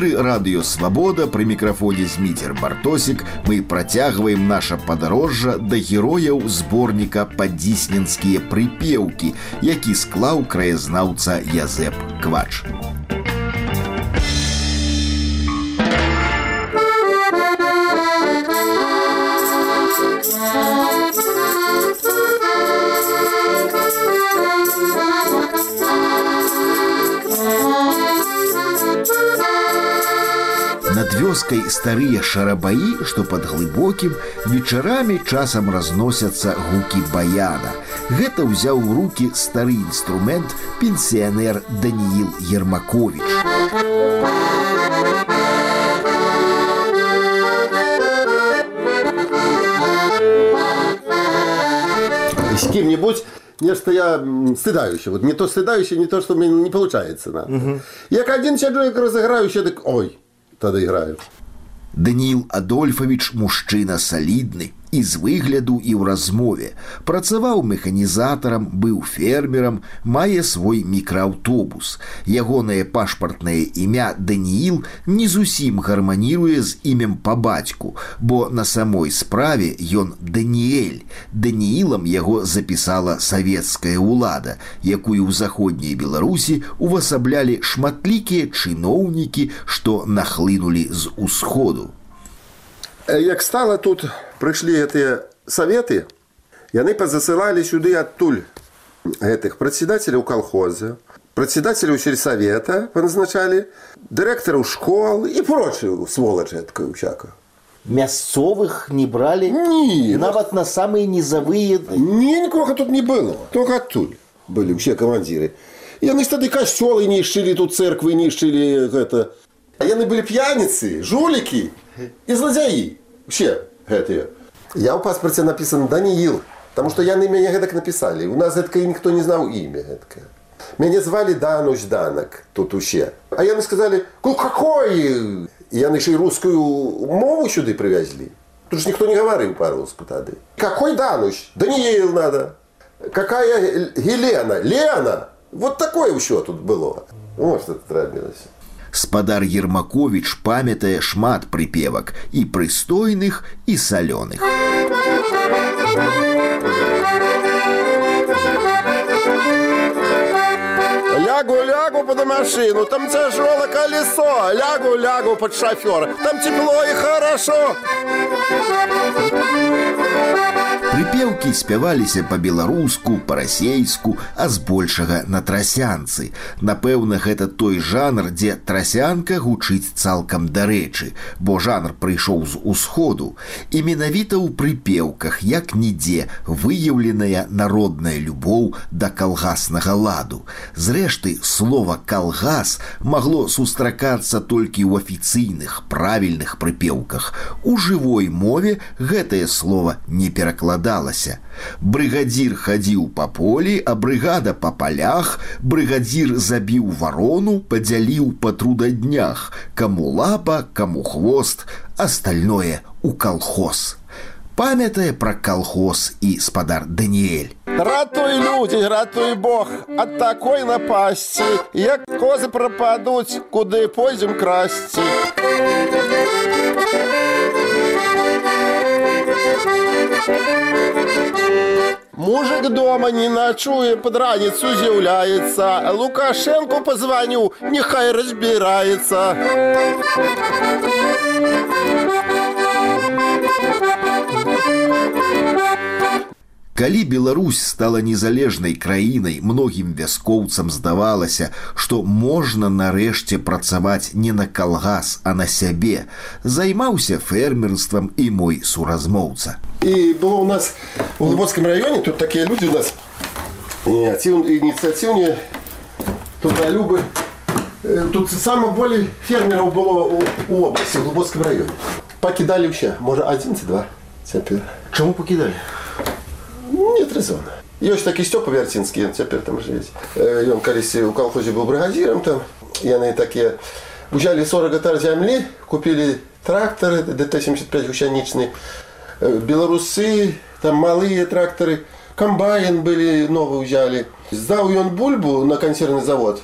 эфіры радыё свабода пры мікрафоне зміцер бартосік мы працягваем наша падарожжа да герояў зборніка падзісненскія прыпеўкі які склаў краязнаўца язэп квач вёскай старыя шарабаі, што пад глыбокім, вечарамі часам разносяцца гукі баяна. Гэта ўзяў у рукі стары інструмент пенсіянер Даніил Ермакович. С кем-нибудь нечто я стыдающе. Вот не то стыдающе, не то, что мне не получается. Да. Угу. Я как один человек разыграю, еще так, ой, тогда играю. Даніл Адольфович мужчына салідны і з выгляду і ў размове. Працаваў механізатарам, быў фермерам, мае свой мікрааўтобус. Ягонае пашпартнае імя Даніил не зусім гарманіруе з імем па бацьку, бо на самой справе ён Даніэль. Даніілам яго запісала савецкая ўлада, якую ў заходняй Беларусі увасаблялі шматлікія чыноўнікі, што нахлынулі з усходу. Як стала тут прыйшлі гэтыя саветы яны пазасылалі сюды адтуль гэтых прадседателяў калхоза прадседателяў сельсавета паназначалі дырэктараў школ і прочую сволачэткаю всяка мясцовых не бралі Ні, нават на самыя нізавыя Ні, нікога тут не было только адтуль былі ўсе камандзіры яны ж тады касцёлы нішчылі тут церквы нішчылі гэта А яны былі п'яніцы жулікі і злодзяі все гэтыя я ў паспарце напісан даніил потому что яны мяне гэтак напісалі у нас гэтка ніхто не знаў імя гэткае мяне звалі данусь данак тут усе а яны сказалі ну какой яны ж і рускую мову сюды прывязлі тут ж ніхто не гаварыў па-руску тады какой данусь даниил надо какая гелена лена вот такое ўсё тут было вот что трапілася Спадар Ермакович памятае шмат прыпевак і прыстойных і салёных. Лягу, лягу под машину, там тяжелое колесо. Лягу, лягу под шофера, там тепло и хорошо. Прыпеўкі спяваліся па-беларуску, па-расейску, а збольшага на трасянцы. Напэўна, гэта той жанр, дзе трасянка гучыць цалкам дарэчы, бо жанр прыйшоў з усходу. І менавіта ў прыпеўках, як нідзе, выяўленая народная любоў да калгаснага ладу. Зрэшты, слова калгас магло сустракацца толькі ў афіцыйных правільных прыпеўках. У жывой мове гэтае слово не перакладаецца складалася. Брыгадзір хадзіў па полі, а брыгада па палях, брыгадзір забіў варону, падзяліў па трудаднях, каму лапа, каму хвост, астальное у калхоз. Памятае пра калхоз і спадар Даніэль. Ратуй людзі, ратуй Бог ад такой напасці, як козы прападуць, куды пойдзем красці. Мужик дома не ночуе, под раніцу з'яўляецца. Лукашенко позвоню, нехай разбирается. Калі Беларусь стала незалежнай краінай, многім вяскоўцам здавалася, што можна нарэшце працаваць не на калгас, а на сябе. Займаўся фермерствам і мой суразмоўца. І было у нас у глыбоцкім раёне тут такія людзі у нас ініцыятыўныя тут любы тут сама болей фермераў было у обласці у глыбоцкім раёне пакідалі ўсе можа адзін ці два цяпер Чаму пакідалі? нет резона ёсць такі сцёпа вярцінскі ён цяпер там жыць ён калісьці у калхозе быў брыгадзірам там яны такія узялі 40 гектар зямлі купілі трактары ДТ-75 гусянічны беларусы там малыя трактары камбайн былі новы ўзялі здаў ён бульбу на кансервны завод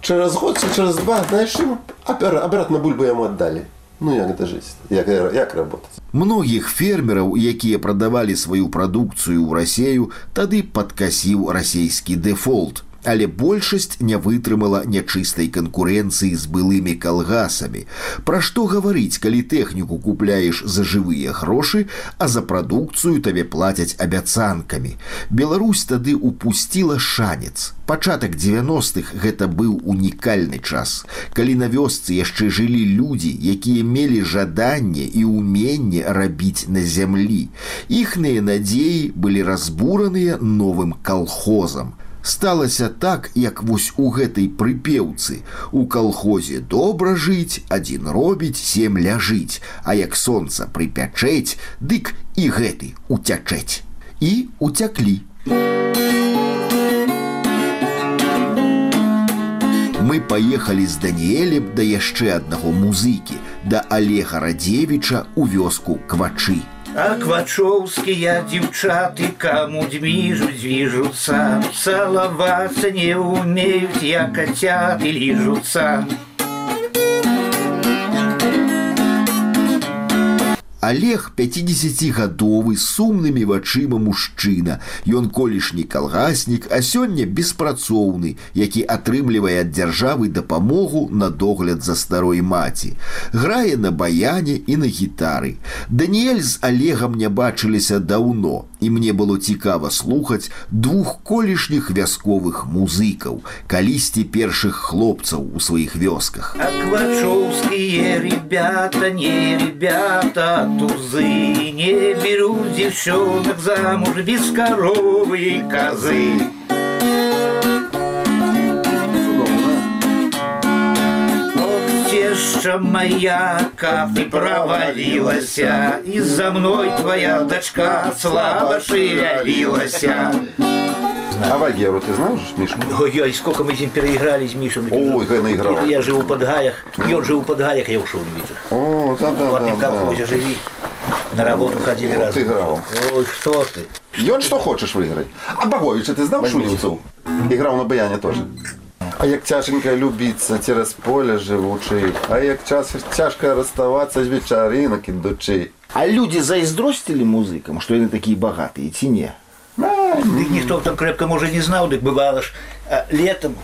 через год ці через два, знаешь, ему обер- обратно бульбу ему отдали. Ну, як это жить? Як, як работать? Многіх фермераў, якія прадавалі сваю прадукцыю ў рассею, тады падкасіў расійскі дэфолт. Але большасць не вытрымала нячыстай канкурэнцыі з былымі калгасамі. Пра што гаварыць, калі тэхніку купляеш за жывыя грошы, а за прадукцыю табе плацяць абяцанкамі. Беларусь тады упусціла шанец. Пачатак 90-х гэта быў унікальны час. Калі на вёсцы яшчэ жылі людзі, якія мелі жаданне і ўменне рабіць на зямлі. Іхныя надзеі былі разбураныя новым калхозам. Сталася так, як вось у гэтай прыпеўцы. У калхозе добра жыць, адзін робіць, сем ляжыць, а як сонца прыпячэць, дык і гэты уцячэць. І уцяклі. Мы паехалі з Даніэлем да яшчэ аднаго музыкі, да Алега Радзевіча ў вёску квачы. А квачоўскія дзяўчаты каму движут, движутся Целоваться не умеют, я котяты лижутся Олег 50гадовы з сумнымі вачыма мужчына. Ён колішні калгаснік, а сёння беспрацоўны, які атрымлівае ад дзяржавы дапамогу на догляд за старой маці. Грае на баяне і на гітары. Даніэль з Олегам не бачыліся даўно, і мне было цікава слухаць двух колішніх вясковых музыкаў, калісьці першых хлопцаў у сваіх вёсках. А квачоўскія ребята, не ребята, тузы Не берут девчонок замуж без коровы и козы Теща моя, как ты провалилась И за мной твоя дочка слабо шевелилась А Вагеру ты знаешь, Миша? Ой-ой, сколько мы с ним переиграли с Мишей. Ой, как наиграл. Я живу под Гаях, и он живу под Гаях, я ушел в Витер. О, да, да, да, колхозе да. живи. На работу ходили Вот раз. играл. Ой, что ты. И он что хочешь выиграть? А Боговича ты знал Шунівцу? Играл на баяне тоже. А як тяженько любиться через поле живучий, а як час тяжко расставаться з вечеринок ідучи. А люди зайздросцілі музыкам, што яны такія багатыя ці не? Дык ніхто там крепко может не знал, дык бывало ж. А летом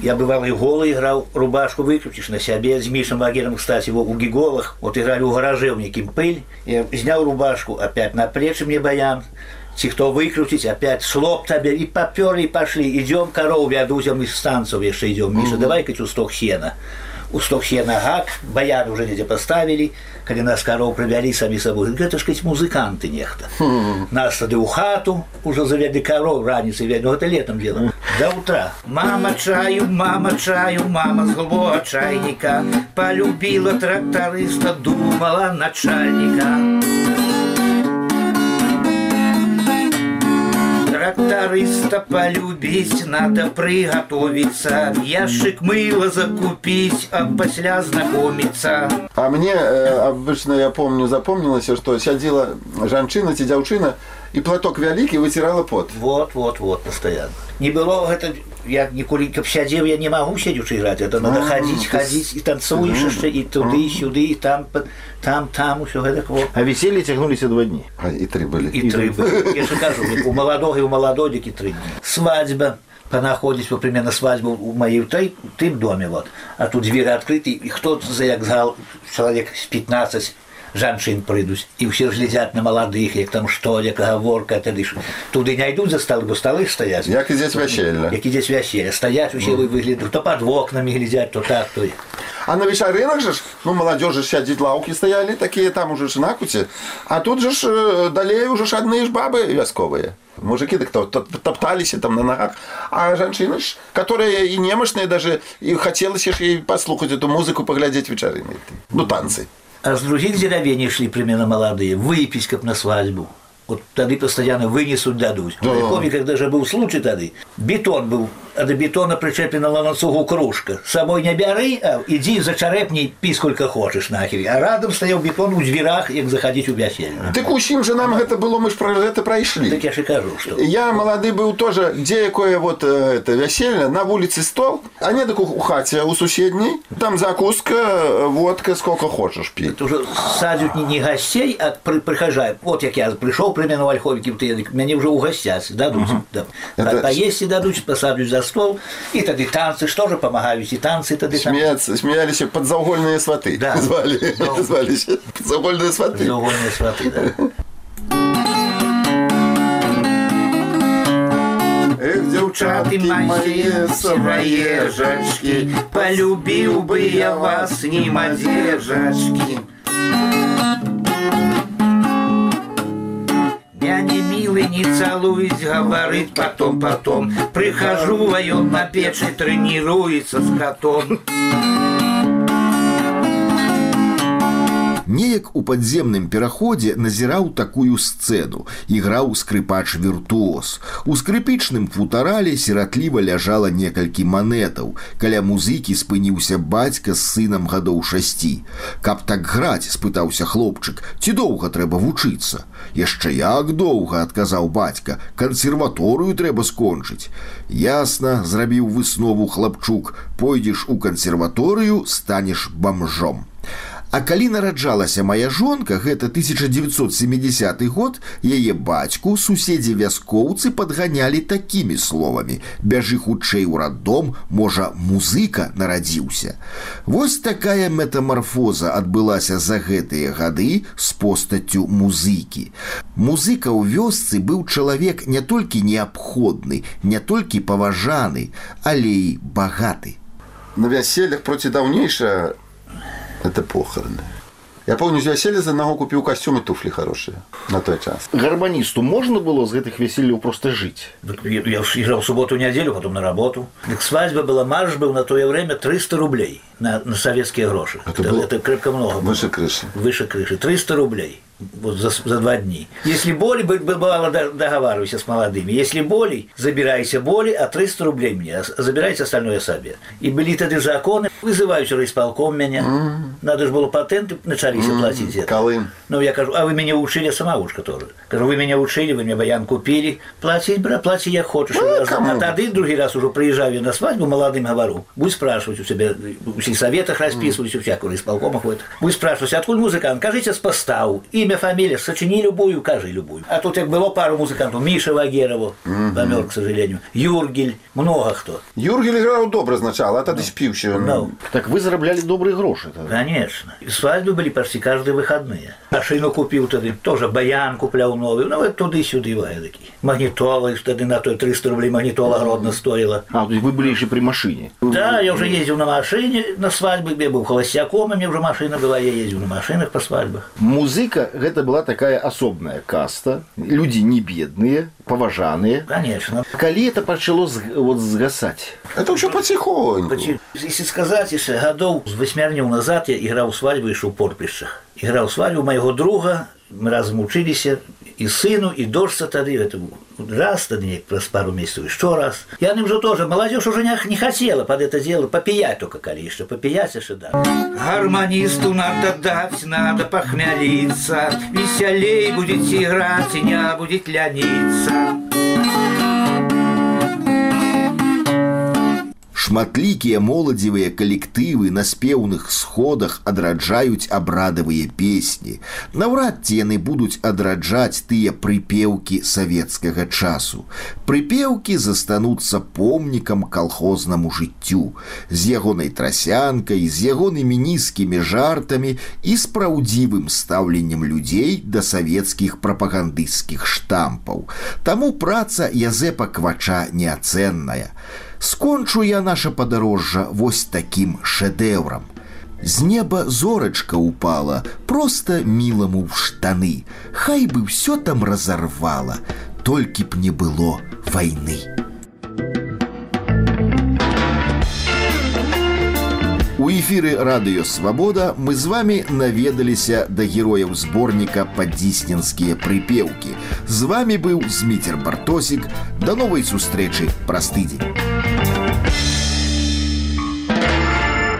я бывал и голый играл, рубашку выключишь на себе. С Мишем Вагером, кстати, его у Гиголах. Вот играли у гараже, у неким пыль. Я снял рубашку, опять на плечи мне баян. Ці хто выкрутить, опять слоп табе, и поперли, и пошли. Идем корову вядуть, а мы с танцев еще идем. Миша, давай-ка у сток сена. У сток сена гак, баян уже где поставили, когда нас коров привели сами собой. Это ж кать музыканты нехто. Нас тады у хату уже завели коров, раніцей вели, ну это летом дело. До утра. Мама чаю, мама чаю, мама с голубого чайника. Полюбила тракториста, думала начальника. Тракториста полюбить надо приготовиться Ящик мыла закупить, а после знакомиться А мне э, обычно, я помню, запомнилось, что сядзіла жанчына ці дзяўчына і платок вялікі выцірала пот. Вот, вот, вот, постоянно. Не было это, я никуда как сядел, я не могу сидячи играть. Это надо А, ходить, то ходить, и танцуешь еще, и туды, и сюды, и там, п- там, там, все это вот. А веселье цягнуліся два дні. А, і три былі. И три были. Я же кажу, у молодого и у молододики три дня. Свадьба. Понаходить, вот примерно свадьбу у моей в той- в тым доме, вот. А тут двери открыты, и кто-то за як згал, человек с 15 жанчын прыйдуць і ўсе ж глядзяць на маладых як там што як гаворка тады ж туды не йдуць за сталы бо сталы стаяць Як ідзець вяселля. як ідзець вяселля стаяць усе вы выглядаюць то пад вокнамі глядзяць то так то А на вечеринах же, ж, ну, молодежи ж сядзець лаўкі стаялі, такія там уже ж накуце. А тут же ж э, далей уже ж адны ж бабы вясковыя. Мужики так то, то, топталіся там на ногах. А жанчыны ж, которые и немощные даже, и хотелось ж ей послухать эту музыку, поглядеть вечерины. Ну, танцы. а з других дзеравень ішлі примерно маладыя выпіць каб на свадьбу вот тады постоянно вынесут, дадут. Да. Я помню, когда же был случай тады, бетон был а до бетона причеплена на ланцугу кружка. Самой не бяры, а иди зачарепни, пи сколько хочешь нахер. А рядом стоял бетон у дверях, як заходить у вяселле. Так усім же нам это было, мы ж про это пройшли. Так я же кажу, что. Я молодый был тоже, где якое вот э, это веселье, на улице стол, а не так у хате, у соседней, там закуска, водка, сколько хочешь пить. Это уже садят не, не гостей, а при, прихожан. Вот як я пришел примерно в Ольховике, меня уже угостят, дадут. Угу. Да. Это... И дадут, посадят за стол, и тогда танцы, что же помогают, и танцы там. Смеяться, смеялись подзаугольные сваты. Да. Звали, ну, звались подзаугольные сваты. Подзаугольные сваты, да. Эх, девчатки мои сыроежечки, Полюбил бы я вас, не модежечки. Милый, не целуюсь, говорит потом, потом. Прихожу, он на печи тренируется с котом. Неяк у падземным пераходзе назіраў такую сцэну, іграў скрыпач віртуоз. У скрыпічным футарале сіратліва ляжала некалькі манетаў. Каля музыкі спыніўся бацька з сынам гадоў шасці. Каб так граць, спытаўся хлопчык, ці доўга трэба вучыцца. Яшчэ як доўга адказаў бацька, кансерваторыю трэба скончыць. Ясна, зрабіў выснову хлапчук, пойдзеш у кансерваторыю, станеш бамжом. А калі нараджалася моя жонка, гэта 1970 год, яе бацьку суседзі вяскоўцы падганялі такімі словамі: Бяжы хутчэй у раддом, можа, музыка нарадзіўся. Вось такая метамарфоза адбылася за гэтыя гады з постаццю музыкі. Музыка ў вёсцы быў чалавек не толькі неабходны, не толькі паважаны, але і багаты. На вяселлях проці даўнейшая это похороны. Я помню, я сели за одного купил костюм и туфли хорошие на той час. Гармонисту можно было с этих весельев просто жить? Я, я играл в субботу, неделю, потом на работу. Так свадьба была, марш был на то время 300 рублей на, на советские гроши. Это, это, было это крепко много. Выше крыши. Выше крыши. 300 рублей вот за, за два дни. Если боли, бывало, договаривайся с молодыми. Если боли, забирайся боли, а 300 рублей мне, а забирайте остальное себе. И были тогда законы, вызывают исполком меня. Mm. Надо же было патенты начались mm. платить это. Колым. Ну, я кажу, а вы меня учили, сама уж Кажу, вы меня учили, вы мне баян купили. Платить, брат, плати я хочу. Ну, а тогда другой раз уже приезжаю на свадьбу, молодым говорю, будь спрашивать у себя, у советах расписывались, mm. у всякого исполкома ходит. Будь спрашивать, откуда музыкант, кажите с постау. И имя, фамилия, сочини любую, кажи любую. А тут как было пару музыкантов, Миша Вагерову, угу. помер, к сожалению, Юргель, много кто. Юргель играл добро сначала, а тогда ну, спил еще. Ну. Так вы зарабляли добрые гроши тогда? Конечно. И свадьбы были почти каждые выходные. Машину купил тогда, тоже баян куплял новый, ну вот туды-сюды такие. Магнитола, тогда на той 300 рублей магнитола родно стоила. А, то есть вы были еще при машине? Да, я уже ездил на машине на свадьбы, я был холостяком, и мне уже машина была, я ездил на машинах по свадьбах. Музыка гэта была такая асобная каста люди не бедные паважаныя конечно калі это пачало вот згасаць это ўсё паціхоньку если сказаць яшчэ гадоў з васьмярнёў назад я іграў свадьбы ішу ў порпішчах іграў свадьбу майго друга мы разам учыліся і сыну і дождца тады это раз тады праз пару месяцаў еще раз яны ўжо тоже молодежь уже не, не хотела под это дело попиять только калі яшчэ попиять яшчэ да гармонисту надо дать надо похмялиться весялей будете играть и не будет ляніцца Шматлікія моладзевыя калектывы на спеўных сходах адраджаюць абрадавыя песні. Наўрад ці яны будуць адраджаць тыя прыпеўкі савецкага часу. Прыпеўкі застануцца помнікам калхознаму жыццю, з ягонай трасянкай, з ягонымі нізкімі жартамі і з праўдзівым стаўленнем людзей да савецкіх прапагандысцкіх штампаў. Таму праца Язэпа квача неацэнная скончу я наше падарожжа вось таким шэдэўрам. З неба зорачка упала, просто міламу в штаны. Хай бы ўсё там разарвала, толькі б не было войны. У эфіры радыё свабода мы з вами наведаліся да герояў зборніка падзісненскія прыпеўкі. З вами быў зміцер бартосік да новай сустрэчы праз тыдзень.